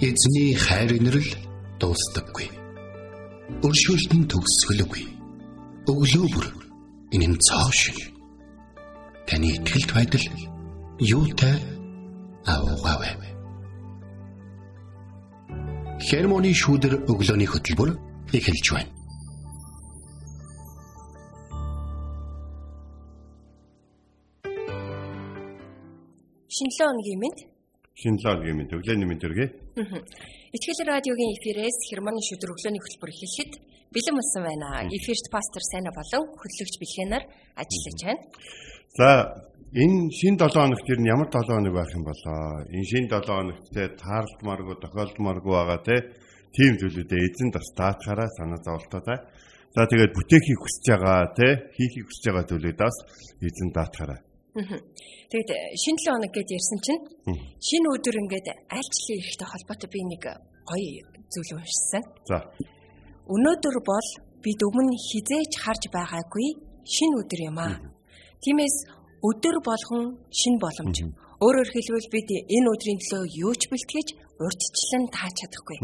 Эзний хайр инрэл дуустдаггүй. Өршөөлт нь төгсгөлгүй. Өглөө бүр энэ нь цоо шин. Таны ихтгэлд байдал юутай аваагаав. Хермоны шүүдэр өглөөний хөтөлбөр эхэлж байна. Шинэлэн өдрийн мэнд. Мэнд. Өглөөний мэнд өргөе. Итгэл радиогийн эфирээс хермоны шүдэр өглөөний хөтөлбөр эхлэхэд бэлэн болсон байна. Эфирт пастор Сайна болон хөтлөгч Бэлгэнаар ажиллаж байна. За энэ шин 7 хоногт ер нь ямар 7 хоног байх юм болоо? Энэ шин 7 хоногт те таарлтмааргүй тохиолдмааргүй байгаа те тийм зүйлүүдээ эзэн бас даатахаараа санаа зовлтоо та. За тэгээд бүтэөхийг хүсэж байгаа те хийхийг хүсэж байгаа зүйлүүдээс эзэн даатахаараа. Тэгэд шинэ 7 хоног гэдээ ярьсан чинь шинэ өдөр ингээд айлчлалын эрэхтэй холбоотой би нэг гоё зүйл уншсан. За. Өнөөдөр бол бид өмнө хизээж харж байгаагүй шинэ өдөр юм аа. Тиймээс өдөр болгон шинэ боломж. Өөрөөр хэлбэл бид энэ өдрийн төлөө юу ч бэлтгэж урьдчилан тааж чадахгүй.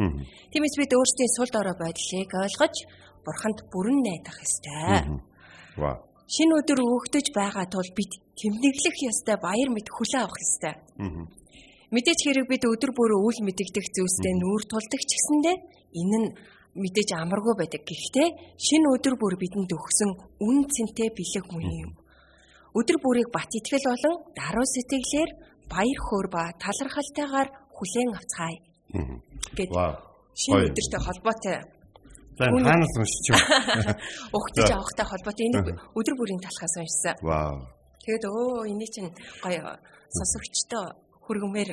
Тиймээс бид өөрсдийн сул дорой байдлыг ойлгож бурханд бүрэн найдах ёстой. Шинэ өдөр өгөгдөж байгаа тул бид тэмдэглэх ёстой баяр мэд хүлээн авах ёстой. Мэдээж хэрэг бид өдөр бүр үл мэдэгдэх зүйлстэй нүүр тулдаг ч гэсэндээ энэ нь мэдээж амаргүй байдаг. Гэхдээ шинэ өдөр бүр бидэнд өгсөн үн цэнтэй бэлэг мөн юм. Өдөр бүрийг бат итгэл болон даруй сэтгэлээр баяр хөөр ба талархалтайгаар хүлээн авцгаая. Гэт шинэ өдөртэй холбоотой За хаанаас уншиж байна? Угтаж авахтай холбоотой энэ өдөр бүрийн талхаас уншсан. Вау. Тэгээд өө энэ чинь гоё сонсогчтой хүргэмээр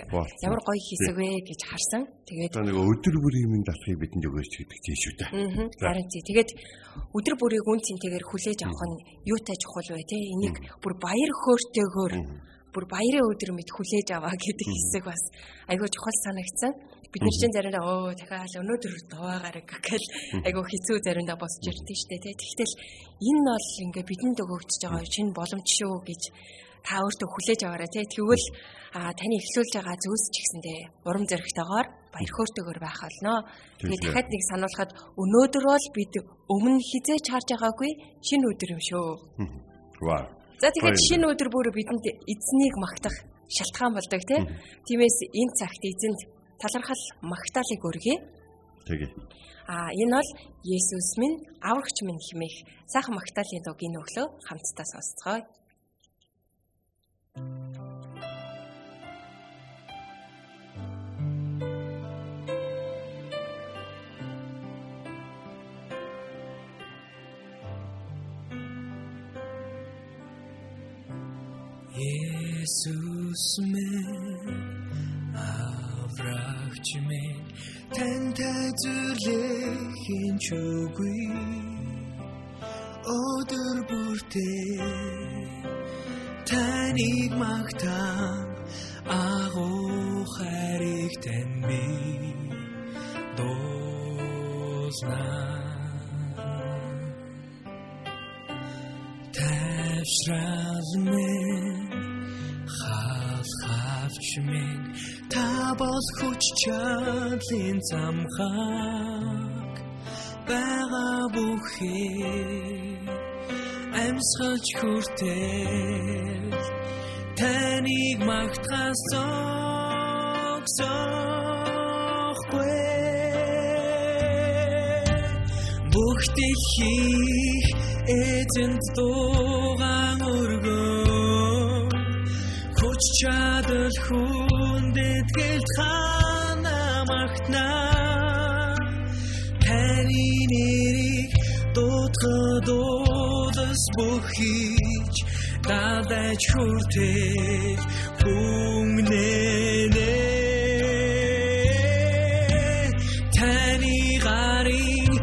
ямар гоё хийсэг вэ гэж харсан. Тэгээд нэг өдөр бүрийн минь далахыг бидэнд өгөөч гэдэг тийм шүү дээ. Харин тий. Тэгээд өдөр бүрийг үн цэнтэйгээр хүлээж авах нь юутай чухал вэ те? Энийг бүр баяр хөөртэйгээр бүр баярын өдөр мэд хүлээж аваа гэдэг хэсэг бас айгүй чухал санагдсан бид нар чинь заримдаа оо дахиад өнөөдөр дуваагаараа гэл айгу хэцүү заримдаа босч ирдэ штэ тий. Тэгтэл энэ бол ингээ бидэнд өгөгдөж байгаа шинэ боломж шүү гэж та өөртөө хүлээж аваарай тий. Тэгвэл таны эхлүүлж байгаа зүйлс ч гэсэндээ урам зоригтойгоор баяр хөөртэйгээр байх болно. Тэгээ дахиад нэг сануулхад өнөөдөр бол бид өмнө хизээч харж байгаагүй шинэ өдөр юм шүү. Вау. За тэгэхээр шинэ өдөр бүр бидэнд эзнийг магтах шалтгаан болдог тийм. Тиймээс энэ цагт эзэнд талархал магтаалыг өргөе. Тэгээ. А энэ бол Есүс минь аврагч минь хэмээх сайхан магтаалын дугийн өглөө хамтдаа сонсцгоё. Есүс минь аврагч минь. Тантай зүрхийн чүгүй. Өдөр бүртээ таныг магтаан агуу хайрыг тань би дуусна Тавшралмэн хавхавч минь та бос хүч чадлын замхаг. Бага бүхий. Амьсгалж хүртэл. Таныг магтахаас зогсохгүй. Бүх дэлхий эзэнт дуугаан өргөө хүч чадал хана магтна таны нэрийг дуудахад дуудас бүхийч дадаж хүртэл хүмнэнэ таны гарын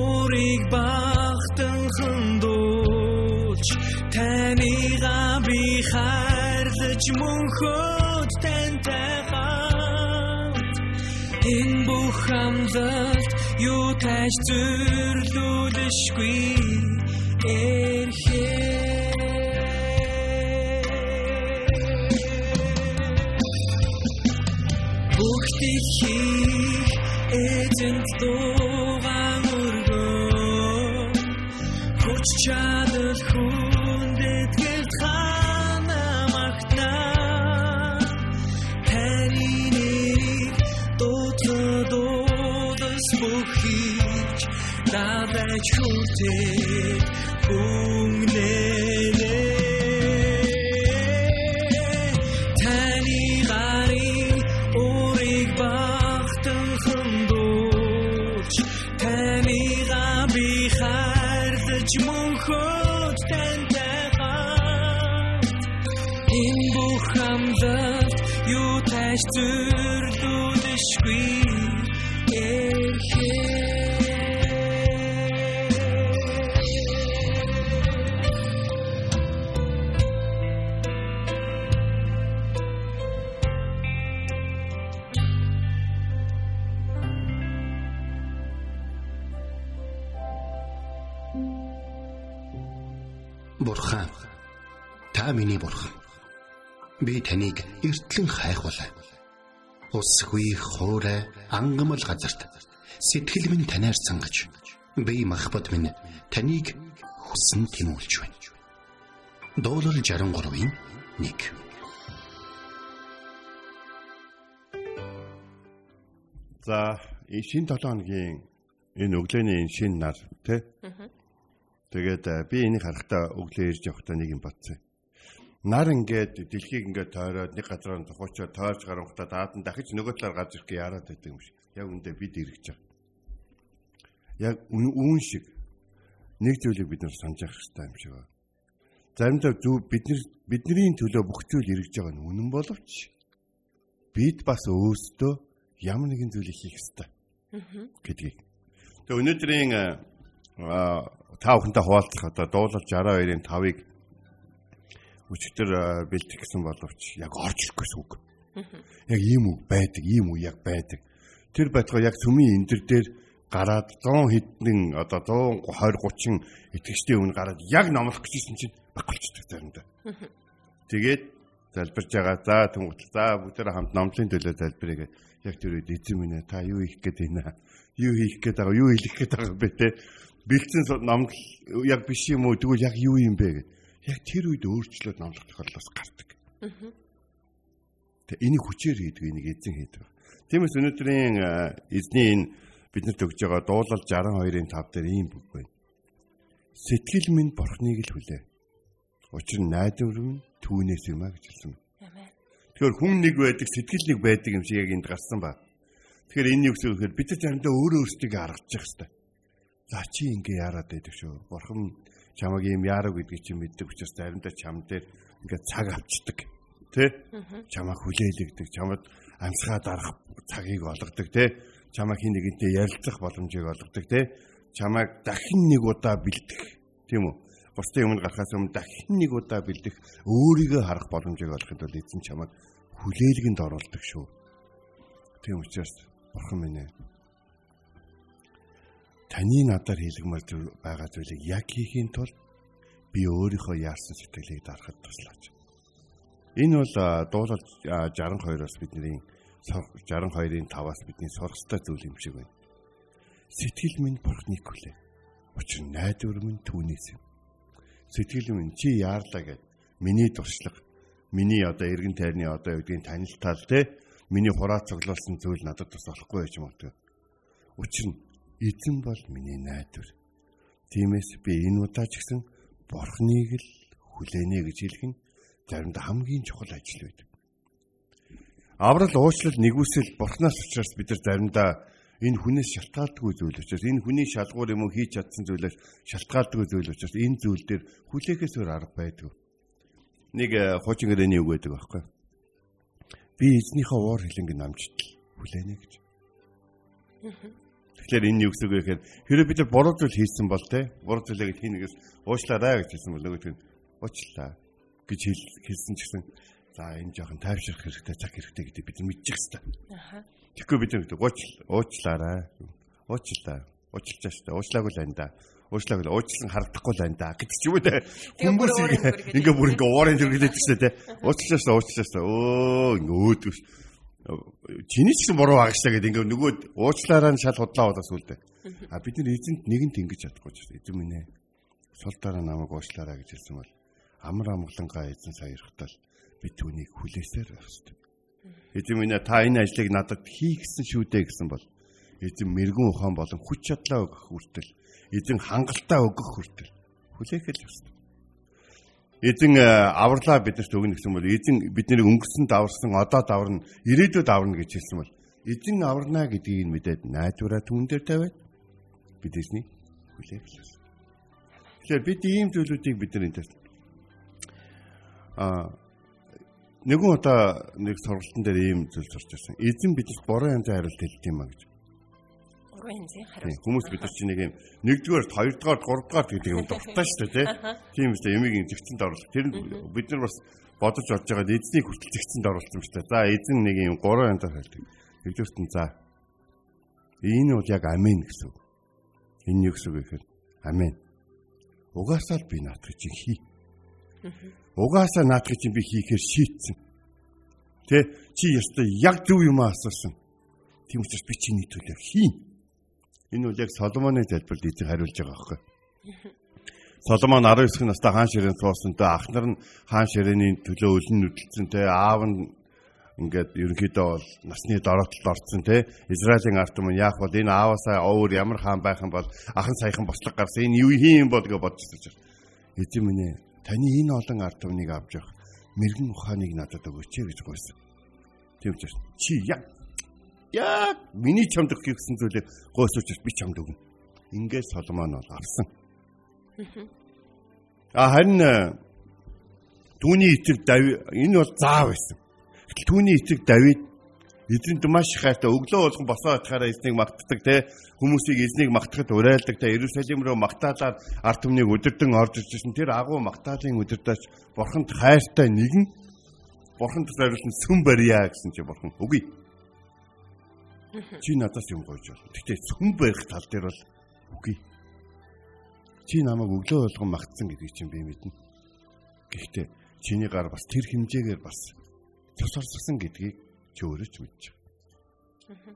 өрийг багтан хандуулж таныга би хайрлаж мөнхөд тантай энэ бүх амлалт юу тааш зүрлүүлэшгүй эрхээ. Бүх дэлхий эзэнт дуугаан дуудас бүхийч надад хүртээ та миний бурхан. Би таныг эртлэн хайхвалаа. Усгүй хоорой ангамл газарт сэтгэл минь танаар сангаж би махбат минь таныг хүсн тимүүлж байна. Дуулал 63-ийн 1 За энэ шин 7 хоногийн энэ өглөөний энэ шин нар тий. Тэгээд э, би энийг харахтаа өглөө ирж явахдаа нэг юм бодсон. Нар ингээд дэлхийг ингээд тойроод нэг газараа тухайчаа тойрч гарахтаа даад нь дахиж нөгөө талаар гарч ирэх яраад байдаг юм шиг. Яг үндэ бид ирж байгаа. Яг үн үүн шиг нэг зүйлийг бид нар санаж явах хэрэгтэй юм шиг байна. Заримдаа зүв бид нар бидний төлөө бүх зүйл ирж байгаа нь үнэн боловч бид бас өөрсдөө ямар нэгэн зүйлийг хийх хэрэгтэй гэдгийг. Тэгээ өнөөдрийн а, та бүхэнтэй хуваалцах одоо дуулал 62-ын 5-ыг өчтөр а, бэлтгэх гэсэн боловч яг орж ирэх гэсэн үг. Яг ийм үг байдаг, ийм үг яг байдаг. Тэр байтугай яг сүмийн эндэр дээр гараад 100 хэдэн одоо 120 30 итгэжтэй өмнө гараад яг номлох гэжсэн чинь багчдаг заримдаа. Тэгээд залбирж байгаа. За тэнгуүтэл за бүгдээ хамт номлын төлөө залбирая гэх. Яг тэр үед эзэн минь та юу хийх гээд байна? Юу хийх гээд байгаа? Юу хэлэх гээд байгаа бэ те? Бэлдсэн номлол яг биш юм уу? Тэгвэл яг юу юм бэ гэд. Яг тэр үед өөрчлөлт номлох тохиолдол бас гардаг. Тэгээ энийг хүчээр хийдэг, энийг эзэн хийдэг. Тиймээс өнөөдрийн эзний энэ биднэрт өгж байгаа дуулал 62-ын 5 дээр ийм үг байна. Сэтгэл минь бурхныг л хүлээ. Учир нь найдвар минь түүнээс юм а гэж хэлсэн. Тэгэхээр хүн нэг байдаг, сэтгэл нэг байдаг юм шиг яг энд гарсан ба. Тэгэхээр энэ юу гэсэн үг вэ? Бид нар заримдаа өөрөө өөрсдөө харгаж явах хэрэгтэй. За чи ингэ яарад байдаг шүү. Бурхан чамаг юм яарав гэдгийг чи мэддэг учраас заримдаа чам дээр ингээд цаг авчдаг. Тэ? Чамаг хүлээлгдэг, чамд амьсгаа дарах цагийг олгодог, тэ? Чамаг хин нэгэнтэй ярилцах боломжийг олгодог, тэ? Чамайг дахин нэг удаа бэлдэх, тийм үү? Бусдын өмнө гарахаас өмнө дахин нэг удаа бэлдэх, өөрийгөө харах боломжийг олоход бол эзэн чамайг хүлээлгэнд оруулдаг шүү. Тийм учраас бурхан минь ээ. Таны надаар хийлгэмээр зү- байгаа зүйлийг яг хийхийн тулд би өөрийнхөө яарсан сэтгэлийг дарахад туслаач. Энэ бол дуулал а, 62-оос бидний сор- 62-ын 5-аас бидний сурах ёстой зүйл юм шиг байна. Сэтгэл минь бурхныг хүлээ. Учир нь найдвар минь түүнээс юм. Сэтгэл минь чи яарлаа гэд миний туршлага, миний одоо эргэн тайрны одоо гэдгийг танилтал те миний хураа цоглуулсан зүйл надад бас болохгүй байж магадгүй. Учир нь эзэн бол миний найдвар. Тиймээс би энэ удаа ч гэсэн бурхныг л хүлээнэ гэж хэлэх нь заримдаа хамгийн чухал ажил байдаг. Аврал уучлал нэгүсэл бурхнаас учраас бид нар заримдаа энэ хүнээс шалтгаалдаггүй зүйл учраас энэ хүний шалгуур юм уу хийж чадсан зүйлээс шалтгаалдаггүй зүйл учраас энэ зүйл дээр хүлээхээс өөр арга байдаг. Нэг э, хуучин гэрээний үг байдаг байхгүй. Би эзнийхээ уур хилэнг намжтал хүлээнэ гэж. Тэгэхээр энэ юу гэсэн үг вэ гэхээр хэрэв бид нар буруу зүйл хийсэн бол те буруу зүйлийг хийнэгээс уучлаарай гэж хэлсэн бол нөгөөд нь уучлаа гэж хэл- хэлсэн ч гэсэн за энэ жоохон тайвшрах хэрэгтэй цаг хэрэгтэй гэдэг бид нар мэдчих хэвээр. Аха. Тэгэхгүй бид нар гэдэг ууч уучлаарай. Уучлаа. Уучлаа шүү дээ. Уучлаагүй л байна да. Уучлаагүй л уучлан харагдахгүй л байна да гэдэг ч юм уу те. Хүмүүс ингээ бүр ингээ уурын шүү дээ те. Уучлаа шүү. Уучлаа шүү. Өө ингээ өөдөг ш. Чиний ч гэсэн буруу агшлаа гэдэг ингээ нөгөө уучлаараа нь шал худлаа болоос үлдээ. А бид нар эзэнт нэгэнт ингэж чадахгүй ч эзэн минь ээ. Сул дараа намайг уучлаарай гэж хэлсэн бол амар амгалангаа эзэн саярхтал би түүнийг хүлээсээр байх хэрэгтэй. Эзэн минь та энэ ажлыг надад хий гэсэн шүү дээ гэсэн бол эзэн мэрэгэн ухаан болон хүч чадлаа өгөх хүртэл эзэн хангалттай өгөх хүртэл хүлээх л ёстой. Эзэн авралаа биднэрт өгнө гэсэн бол эзэн бидний өнгөрсөн даварсан одоо даварна ирээдүйд аварна гэж хэлсэн бол эзэн аварна гэдгийг мэдээд найдвараа түн дээр тавиад бид эзний хүлээх л. Тэгэхээр бид ийм зүйлүүдийг бид нар энэ а нэгэн удаа нэг сургалтын дээр ийм зүйл сурч ирсэн. Эзэн бидэнд буруу янзын хариулт хэлдэг юм а гэж буруу янзын хариулт. Хүмүүс бид нар чинь нэг юм нэгдүгээр, хоёрдугаар, гуравдугаар гэдэг юм дуртай шүү дээ, тийм үстэй юмыг зэгцэнд оруулах. Тэр бид нар бас бодож бодож байгаа эзнийг хүртэл зэгцэнд оруулсан шүү дээ. За эзэн нэг юм гурван янзаар хэлдэг. Нэгдүгürt нь за энэ бол яг амен гэсэн үг. Энэ юу гэсэн үг гэхээр амен. Угаасаа л би наатах чинь хий. Угаасаа наатах чинь би хийхээр шийтсэн. Тэ чи ястай яг зөв юм асуусан. Тийм учраас би чиний төлөө хийн. Энэ үл яг Соломоны залбиралд эзэн хариулж байгаа байхгүй. Соломон 19 настай хаан ширээн суусантай ах нар нь хаан ширээний төлөө өлн нүдэлцэнтэй аав нь ингээд ерөнхийдөө бол насны дороотолд орцсон те Израилийн ард түмэн яах бол энэ ааваасаа өөр ямар хаан байх юм бол ахан саяхан бослог гарсан энэ юу хийм бол гэж бодож ирж байна. Эзэн минь ээ таны энэ олон ард түмнийг авч явах мэрэгэн ухааныг надад өгөөч гэж гуйсан. Тийм ч чи яг яг миний чамд өгөх гэсэн зүйлийг гойсооч би чамд өгнө. Ингээд Соломон бол авсан. А харин э, түүний эцэг Давид энэ бол заав байсан. Гэтэл түүний эцэг Давид эзэнд маш хайртай өглөө болгон босоо атахаараа эзнийг магтдаг те хүмүүсийг эзнийг магтахад уриалдаг те Иерусалим руу магтаалаар ард түмнийг өдөрдөн орж ирсэн тэр агуу магтаалын өдөртөөч бурханд хайртай нэгэн бурханд зориулсан сүм барья гэсэн чи бурхан үгүй Чи надаас юм гойж бол. Гэтэ сүм барих тал дээр бол үгүй. Чи намайг өглөө болгон магтсан гэдгийг чинь би мэднэ. Гэхдээ чиний гар бас тэр хэмжээгээр бас тусарсан гэдгийг чи өөрөө ч мэдэж байгаа.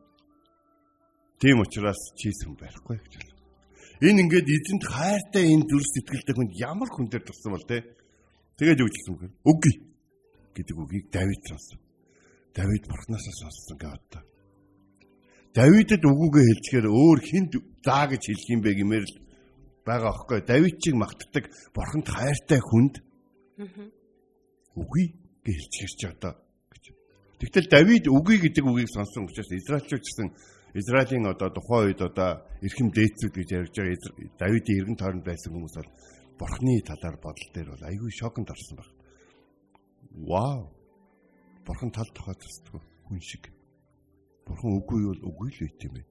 Тийм учраас чи сүм барихгүй гэж байна. Энэ ингээд эзэнт хайртай энэ зүрх сэтгэлтэй хүнд ямар хүн дээр туссан бол те. Тэгээд юу гэсэн үг вэ? Үгүй гэдэг үгийг Давид сонсон. Давид бурхнаасаа сонссон гэдэг. Давидэд үгүйгээ хэлчихээр өөр хинд заа гэж хэлэх юм бэ гэмээр л байгаа аахгүй. Давид чиг магтдаг бурханд хайртай хүнд үгүй гэж хэлчихэж одоо гэж. Тэгтэл Давид үгүй гэдэг үгийг сонсон учраас Израильчууд гэсэн Израилийн одоо тухайн үед одоо эрхэм дээдсүүд гэж ярьж байгаа Давидын эргэн тойронд байсан хүмүүс бол бурхны талаар бодол дээр бол айгүй шоконд орсон баг. Вау. Бурхан тал тухай төсдөг хүн шиг. Бурхан үгүй бол үгүй л үйт юм байна.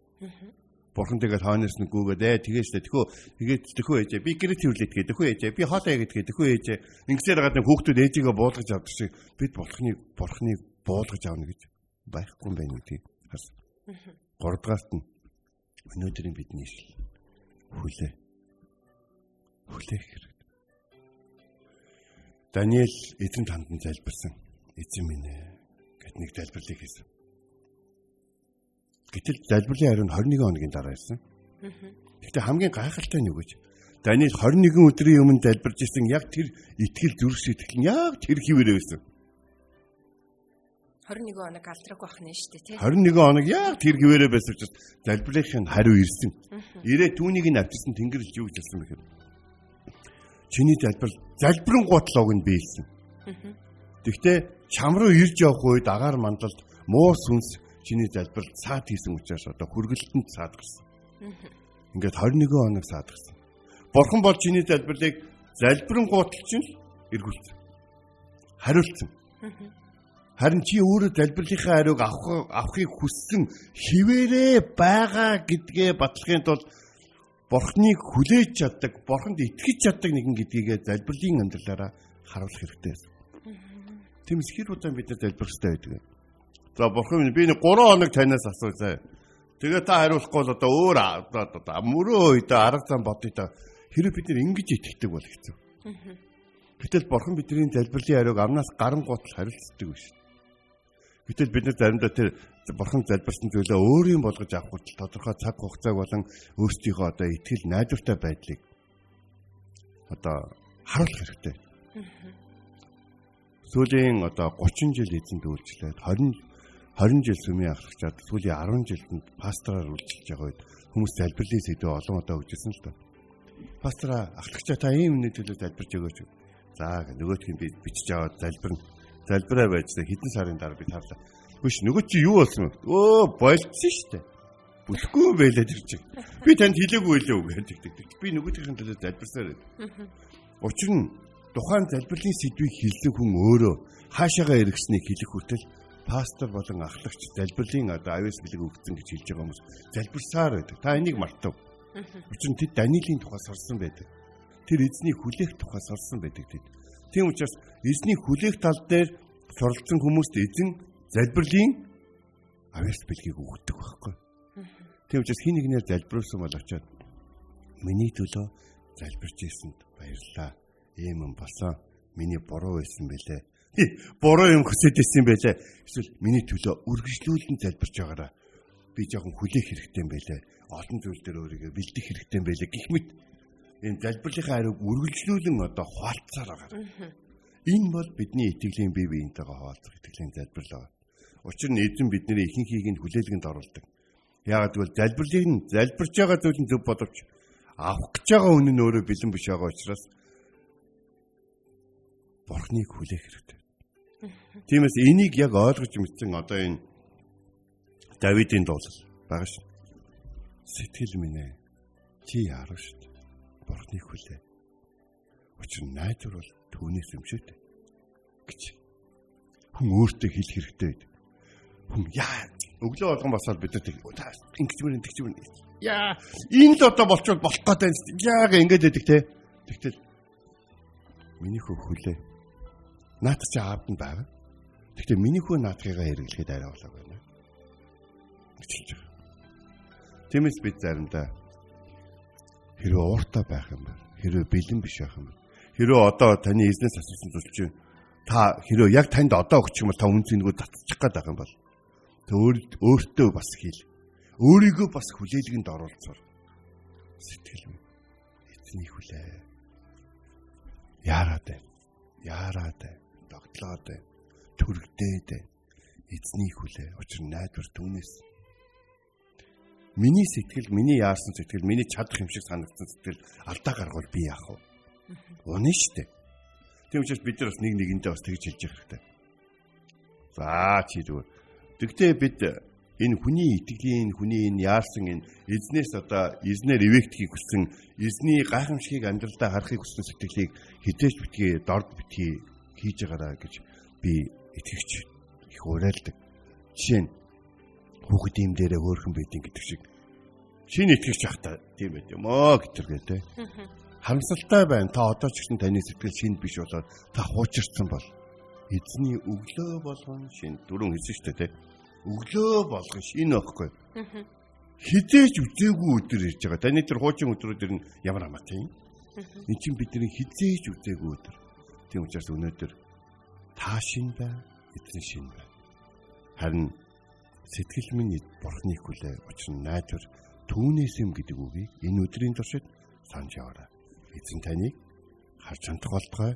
Бурхан тэгээд хаанаас нь гүгээд ээ тэгээс л тэхөө тэгээд тэхөө ээжээ би гэрээ тэрвлээд тэгээд тэхөө ээжээ би хоолоо яагаад тэхөө ээжээ ингэсээр гадна хүүхдүүд ээжигээ буулгаж авдаг шиг бид бурхны бурхны буулгаж авна гэж байхгүй юм байна гэдэг харсан. Гуравдугаарт нь өнөөдрийн бидний ишл хүлээ. Хүлээх хэрэг. Даниэл эзэн танд нь залбирсан. Эзэн минь ээ гэт нэг залбирлыг хийсэн. Гэтэл залбирлын хариу нь 21 хоногийн дараа ирсэн. Гэхдээ хамгийн гайхалтай нь юу гэж Даниэл 21 өдрийн өмнө залбирж исэн яг тэр итгэл зүрх сэтгэл нь яг тэр хിവэрээ байсан. 21 хоног алдраг байх нь шүү дээ тий. 21 хоног яг тэр хിവэрээ байсан учраас залбирлын хариу ирсэн. Ирээ түүнийг нь авчирсан тэнгэрч юу гэж хэлсэн бэ гэхээр чиний залбирал залбирэн гутлог нь биелсэн. Тэгвэл чам руу ирж явах үед агаар мандалд муу сүнс чиний залбиралд цаад хийсэн учраас одоо хүргэлтэнд цаад гарсан. Ингээд 21 хоног цаад гарсан. Бурхан бол чиний залбирлыг залбирэн гуйталч нь эргүүлсэн. Хариулсан. Харин чи өөрөө залбирлынхаа хариуг авах авахыг хүссэн хിവэрэ байгаа гэдгээ батлахын тулд Бурхныг хүлээж чаддаг, Бурханд итгэж чаддаг нэгэн гэдгийг залбирлын амьдралаараа харуулах хэрэгтэй. Тиймээс хэр удаан бид залбирх хэрэгтэй байдаг. За бурхан минь би нэг 3 хоног танаас асуусан. Тэгээ та хариулахгүй бол одоо өөр одоо мөрөө үед арга зам бодъё та. Хэрэв бид нэр ингэж итгэдэг бол хэцүү. Гэтэл бурхан бидний залбирлын хариуг амнаас гарангуутал хариулцдаг биш. Гэтэл бид нар заримдаа тэр бурхан залбирсан зүйлээ өөрийн болгож авах хүртэл тодорхой цаг хугацааг болон өөрсдийнхөө одоо итгэл найдвартай байдлыг одоо харуулах хэрэгтэй. Сүүлийн одоо 30 жил эзэнд үйлчлээд 20 20 жил сүмийн ахлагчаад сүүлийн 10 жилд пастораар үйлчилж байгаа үед хүмүүс залбирлын сэдвээ олон удаа өгчсэн л доо. Пастраа ахлагчаа та ийм нэг төлөө залбирч өгөөч. За нөгөөтх нь би бичиж аваад залбирна. Залбираа байж та хэдэн сарын дараа би тарлаа. Хүш нөгөө чи юу болсон бэ? Өө болцсон шүү дээ. Бүлэхгүй байлаа тэр чинь. Би танд хэлээгүй үг гэдэг. Би нөгөөтхийн төлөө залбирсаар байна. Учир нь тухайн залбирлын сэдвийг хэлсэн хүн өөрөө хаашаага эргэснийг хэлэх хүртэл пастор болон ахлагч залбирлын одоо авьяас гэлэг өгсөн гэж хэлж байгаа хүмүүс залбирсаар байдаг. Та энийг мартав. Учир нь тэд Даниэлийн тухай сурсан байдаг. Тэр эзний хүлээх тухай сурсан байдаг тэд. Тийм учраас эзний хүлээх тал дээр суралцсан хүмүүст эзэн залбирлын авьяас бэлгийг өгдөг байхгүй. Тийм учраас хин нэгнээр залбируулсан бол очиод миний төлөө залбирч ийсэнд баярлалаа ийм юм болсон. Миний буруу байсан бэлээ. Буруу юм хүсэж байсан байлаа. Эсвэл миний төлөө үргэлжлүүлэн залбирч байгаараа би жоохон хүлээх хэрэгтэй юм байлаа. Олон зүйл дээр өөрийгөө бэлдэх хэрэгтэй юм байлаа. Гэх мэт энэ залбирлынхаа хариуг үргэлжлүүлэн одоо хуалцаар байгаа. Энэ бол бидний итгэлийн бие биентэйгээ хаалцах итгэлийн залбирал. Учир нь эзэн бидний ихэнхийг нь хүлээлгэнд оруулдаг. Яагаад гэвэл залбирлыг нь залбирч байгаа зүйл нь зөв боловч авах гэж байгаа үнэн өөрөө бэлэн биш байгаа учраас Бурхныг хүлээх хэрэгтэй. Тиймээс энийг яг ойлгож мэдсэн одоо энэ Давидын дуулал байгаа шүү. Сэтгэл минь ээ чи яарав шүү. Бурхныг хүлээ. Учир нь найдвар бол түүнээс юм шүү дээ. гэж хүн өөртөө хэлэх хэрэгтэй байдаг. Хүн яа өглөө болгон басаад бид нар ингэж мөр ингэж мөр яа энд одоо болчвол болох гэдэг яг ингэж байдаг те. Тэгтэл миний хөө хүлээ Наад чи аавд нь байгаа. Гэхдээ миний хүү наадхыгаа хэрэглэхэд арай болоо байна. Гэвч байгаа. Тиймээс бид заримдаа хэрвээ ууртай байх юм бол хэрвээ бэлэн биш байх юм бол хэрвээ одоо таны эзнээс асуусан зүйл чинь та хэрвээ яг танд одоо өгчих юм бол та үн цэнгүү татчих гээд байгаа юм бол өөртөө бас хэл өөрийгөө бас хүлээлгэнд оруулцор сэтгэл минь эзний хүлээ яарад байна яарад байна тогтлоод байна. Төрөгдээд байна. Эзний хүлээ. Учир нь найдвар түүнээс. Миний сэтгэл, миний яарсан сэтгэл, миний чадах юм шиг санагдсан сэтгэл алдаа гаргавал би яах вэ? Унаа штэ. Тийм учраас бид нар бас нэг нэгэндээ бас тэгж хэлж явах хэрэгтэй. За чи зүгээр. Тэгтээ бид энэ хүний итгэлийн хүний энэ яарсан энэ эзнээс одоо эзнэр эвэктхийг хүссэн эзний гайхамшигыг амьдралдаа харахыг хүссэн сэтгэлийг хизээч битгий дорд битгий хийж байгаараа гэж би итгэвч их уриалдаг. Жишээ нь хүүхэд юм дээрээ хөөрхөн байдیں гэдэг шиг шинэ итгэвч ахта тийм байт юм оо гэтэргээ те. Хамсалтай байна. Та одоо ч гэсэн таны сэтгэл шинэ биш болоод та хуучирсан бол эзний өглөө болгон шинэ дөрөв хэлсэн шүү дээ те. Өглөө болгон шинэ байхгүй. Хизээж үзээгүй өдөр ирж байгаа. Таны тэр хуучин өдрүүдэр нь ямар хамаатай юм? Энд чинь бидний хизээж үзээгүй өдөр. Тийм учраас өнөөдөр та шин бай, эзэн шин бай. Харин сэтгэл минь бурхныг хүлээ. Учир нь найдвар түүнээс юм гэдэг үгийг энэ өдрийн туршид санаж яваарай. Эзэн таныг харж хандах болтугай.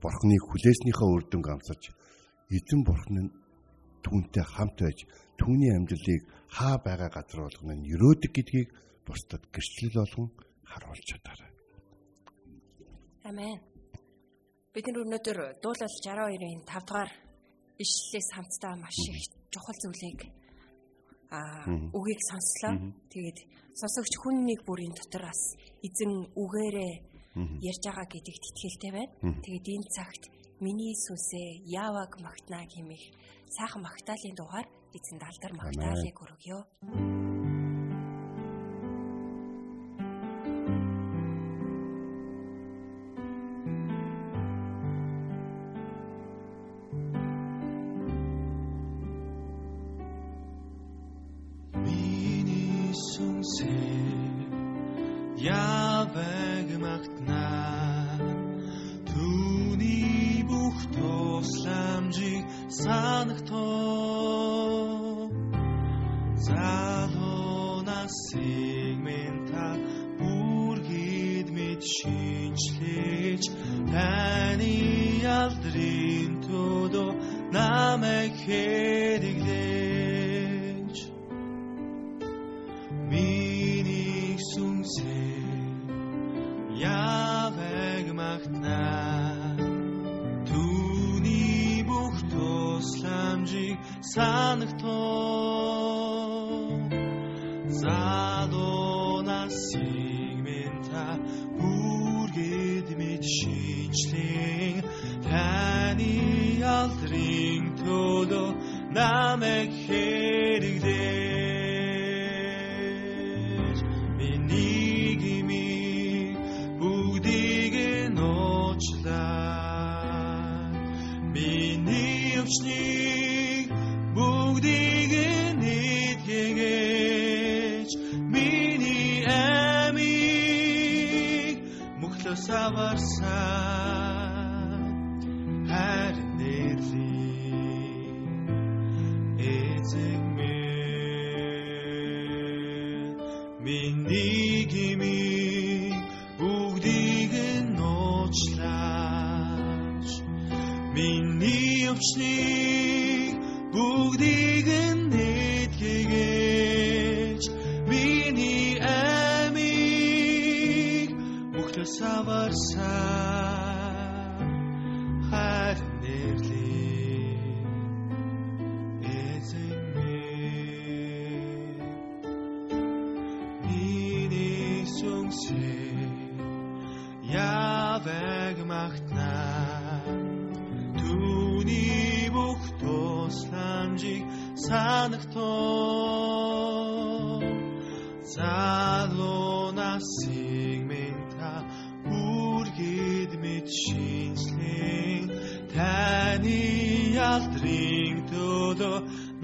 Бурхныг хүлээснийхээ үр дүнг амсаж эзэн бурхан нь түүнтэй хамт байж түүний амьдралыг хаа байгаа газар болгоно нь өрөөдөг гэдгийг бусдад гэрчлэл болгон харуулж чадаарай. Амен. Бид нар өнөөдөр дуулал 62-ын 5 дугаар ишлэлээс хамтдаа маш их чухал зүйлийг аа үгийг сонслоо. Тэгээд сонсогч хүн нэг бүрийн дотор бас эзэн үгээрээ ярьж байгаа гэдэгт итгэлтэй байна. Тэгээд энэ цагт миний сүнсээ яаваг магтнаа хэмээх сайхан магтаалын дугаар эзэнд алдар магтаалыг өргөё. Zauber gemacht nach. Тусламжийг санагтоо залуунасыг минь та бүргэд мэд шинжлэн таны алдрын төлөө намайг хэрэглэж bin i op snig, bog digen net geget, bin i amig.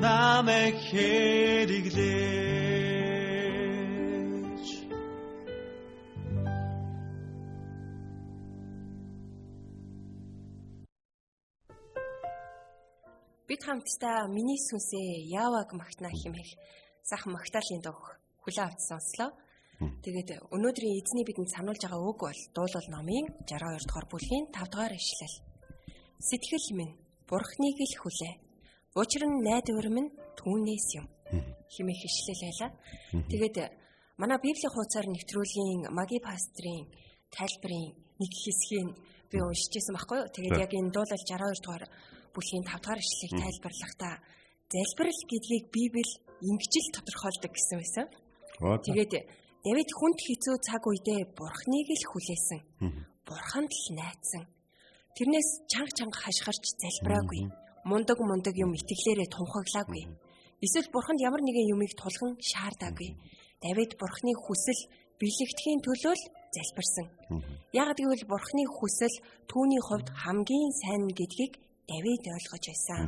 Намайг хэрэглэж Бид хамтдаа миний сүнсээ яаваг магтнаа хэмээх сайхан магтаалын дуу хүлээ авч сонслоо. Тэгээд өнөөдрийн эзний бидэнд сануулж байгаа үг бол дуулал номын 62 дугаар бүлгийн 5 дугаар ишлэл. Сэтгэл минь Бурхныг л хүлээ. Учир нь найдвар минь түүнээс юм. хэмээх ишлэл байлаа. Тэгээд манай Библийн хуудасаар нэвтрүүлгийн маги пастрийн тайлбарын нэг хэсгийг би уншижсэн байхгүй юу? Тэгээд яг энэ дуулал 62 дугаар бүлгийн 5 дугаар ишлэлийг тайлбарлахдаа залбирал гэдгийг Библи ингэжил тодорхойлдог гэсэн байсан. Тэгээд Давид хүнд хэцүү цаг үедээ Бурхныг л хүлээсэн. Бурханд л найдсан. Тэрнээс чанга чанга хашгирч залбираагүй. Мундаг мундаг юм итгэлээрээ тунхаглаагүй. Эсвэл Бурханд ямар нэгэн юмыг тулган шаардаагүй. Давид Бурхны хүсэл бэлэгдэхийн төлөө л залбирсан. Яг гэвэл Бурхны хүсэл түүний хувьд хамгийн сайн гэдгийг Давид ойлгож байсан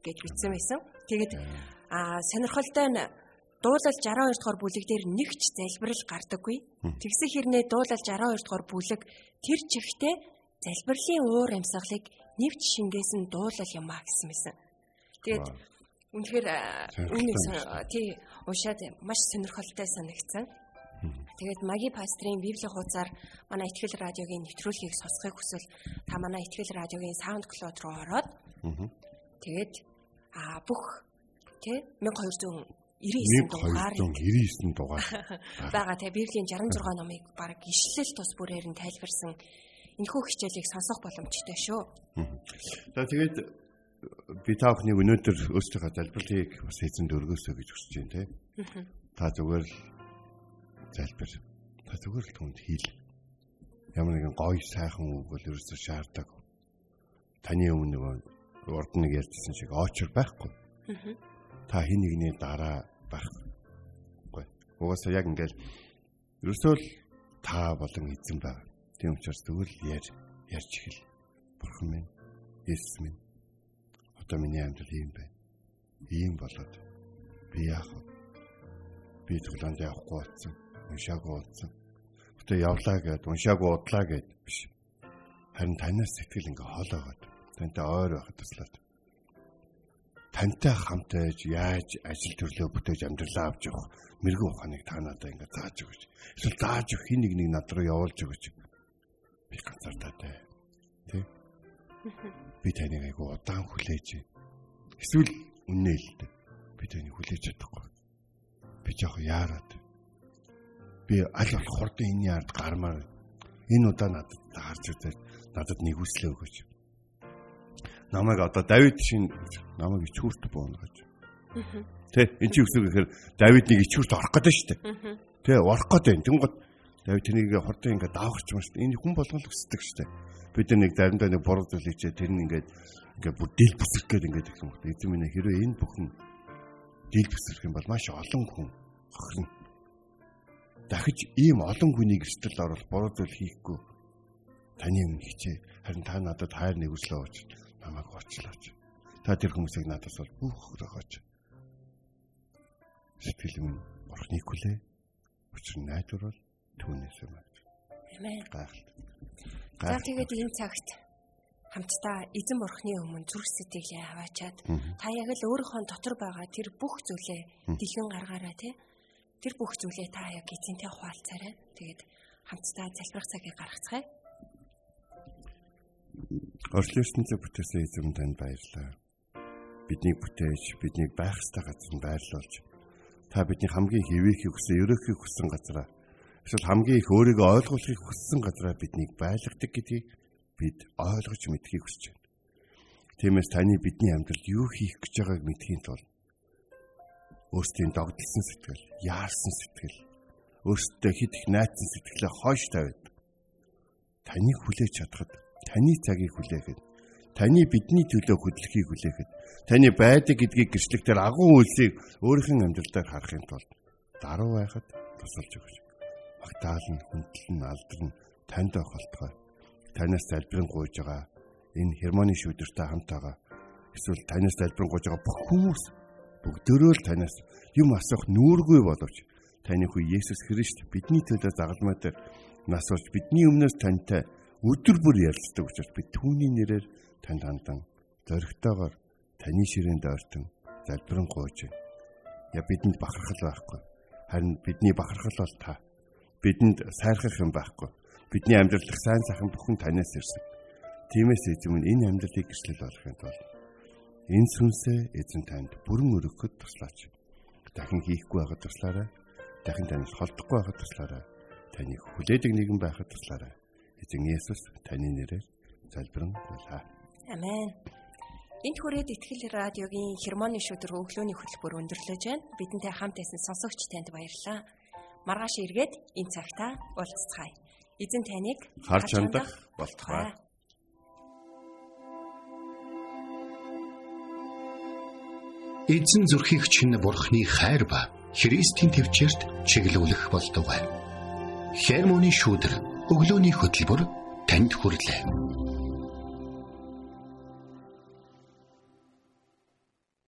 гэж бичсэн байсан. Тэгээд а сонирхолтой нь дуулал 62 дугаар бүлэг дээр нэг ч залбирал гардаггүй. Тэгсэн хэрнээ дуулал 62 дугаар бүлэг тэр чигтээ залбирлын уур амьсгалыг нэвч шингээсэн дуулал юм а гэсэн мэсэн. Тэгээд үнэхээр үүнийг тий уншаад маш сонирхолтой санагдсан. Тэгээд маги пастрийн библийн хуудасаар манай ихтгэл радиогийн нэвтрүүлгийг сонсохыг хүсвэл та манай ихтгэл радиогийн SoundCloud руу ороод тэгээд а бүх тий 1200 99 дугаар 99 дугаар байгаа те Библийн 66 номыг баг ишлэл тус бүрээр нь тайлбарсан энэхүү хичээлийг сонсох боломжтой шүү. За тэгээд би та бүхнийг өнөөдөр өөрсдийнхөө залбирлыг бас эзэнд өргөөсэй гэж хүсэж байна те. Та зүгээр л залбир. Та зүгээр л түнд хэл. Ямар нэгэн гоё сайхан үг бол ерөөсөө шаарддаг. Таны өмнө нөгөө урд нэг ярьжсэн шиг очор байхгүй. Та хин нэгний дараа байхгүй. Угаасаа яг ингээл ерөөсөө л та болон эзэн байна. Тийм учраас зүгээр л яар ярьж эхэл. Бурхан минь, Есүс минь. Одоо миний амьдрал ийм байна. Ийм болоод би яах вэ? Би цуглаанд явахгүй болсон. Уншаагүй болсон. Гэтэ явлаа гэд уншаагүй удлаа гэд биш. Харин танаас сэтгэл ингээ хоолоогоод тантай ойр байхад туслаад. тантай хамт байж яаж ажил төрлөө бүтээж амьдралаа авч явах мэрэгэн ухааныг та надад ингээд зааж өгөөч. Эсвэл зааж өгөх хин нэг нэг над руу явуулж өгөөч. Би ганцаардаа тэ. Тэ? Би таныг айгу удаан хүлээж. Эсвэл үннээ л дээ. Би таныг хүлээж чадахгүй. Би жоох яарад. Би аль болох хурдан энэ ярд гармаар энэ удаа надад харж үзээд надад нэг үслээ өгөөч. Намайг одоо Давид шин намайг ичүүрт бооно гэж. Тэ энэ чи үсэг гэхээр Давид нэг ичүүрт орох гэдэг шүү дээ. Тэ орох гэдэг. Тэнгод Давид тэнийг хурдан ингээд давхарч маш энэ хүн болгол өсдөг шүү дээ. Бид нэг заримдаа нэг буруу зүйл хийчээ тэр нь ингээд ингээд бүр дийл бүсрэх гээд ингээд их юм. Эзэн минь хэрвээ энэ бүхэн дийл бүсрэх юм бол маш олон хүн хохирно. Дахиж ийм олон хүнийг эрсдэл оруулах буруу зүйл хийхгүй таны өмнө хичээ. Харин та надад хайр нэгүслээ ууч намайг уучлаач. Та тэр хүмүүсийг надаас бол бүх хөрөөгөөч. Сэтгэл минь бурхныг хүлээ. Учир нь найдвар бол түүнээс юм. Амен. За тэгээд энэ цагт хамтдаа эзэн бурхны өмнө зүрх сэтгэлээ хаваачаад та яг л өөрийнхөө дотор байгаа тэр бүх зүйлээ дэлгэн гаргаарай тий. Тэр бүх зүйлээ та яг эзэнтэй хуваалцаарай. Тэгээд хамтдаа залбирах цагийг гаргацгаая. Орчлын ертөнцийг бүтээсэн эзэм танд баярлалаа. Бидний бүтээж, бидний байх ёстой газар байрлуулж та бидний хамгийн хэвээхийг хүсэн, ерөөхийг хүсэн газараа эсвэл хамгийн их өөрийгөө ойлгуулахыг хүссэн газараа биднийг байлгадаг гэдгийг бид ойлгож мэдхийг хүсэж байна. Тиймээс таны бидний амьдралд юу хийх гэж байгааг мэдхийн тулд өөрсдийн догдолсон сэтгэл, яарсан сэтгэл, өөрсдөө хит их найцсан сэтгэлээ хойш тавиад таныг хүлээж чадхад таны цагийг хүлээхэд таны бидний төлөө хөдлөхийг хүлээхэд таны байдаг гэдгийг гэрчлэгтэр агуу үйлсийг өөрийнхөө амьдралдаар харахын тулд даруй байхад тусалж өгч. Магтаалн, хүндлэн, алдарн танд охолтгой. Танаас залбирэн гуйж байгаа энэ хермоны шүүдэртэй хамт байгаа эсвэл танаас залбирэн гуйж байгаа бүх хүмүүс бүгдөө л танаас юм асуух нүүргүй боловч таны хүү Есүс Христ бидний төлөө загалмай дээр нас урж бидний өмнөөс тантай өдөр бүр ярилцдаг учраас би түүний нэрээр танд хандан зоригтойгоор таны ширээнд ойртон залбирэн гуйж. Я бидэнд бахархал байхгүй. Харин бидний бахархал бол та. Бидэнд сайрхах юм байхгүй. Бидний амьдралдах сайн сайхан бүхэн танаас ирсэн. Тиймээс эзэм энэ амьдралыг гэрчлэл болгохын тулд энэ сүнсээ эзэн танд бүрэн өргөхөд туслаач. Дахин хийхгүй байхад туслаарай. Дахин танаас холдохгүй байхад туслаарай. Таныг хүлээдэг нэгэн байхад туслаарай Эзэн Есүс таны нэрээр залбирэн гуйлаа. Амен. Энд хүрээд Итгэл радиогийн хермоны шүдэр өглөөний хөтөлбөр өндөрлөж байна. Бидэнтэй хамт байсан сонсогч танд баярлалаа. Маргааш эргээд энэ цагтаа уулзцгаая. Эзэн таныг харж хандах болтугай. Эзэн зүрхийг чинь бурхны хайр ба Христийн төвчөрт чиглүүлэх болтугай. Хермоны шүдэр өглөөний хөтөлбөр танд хүрэлээ.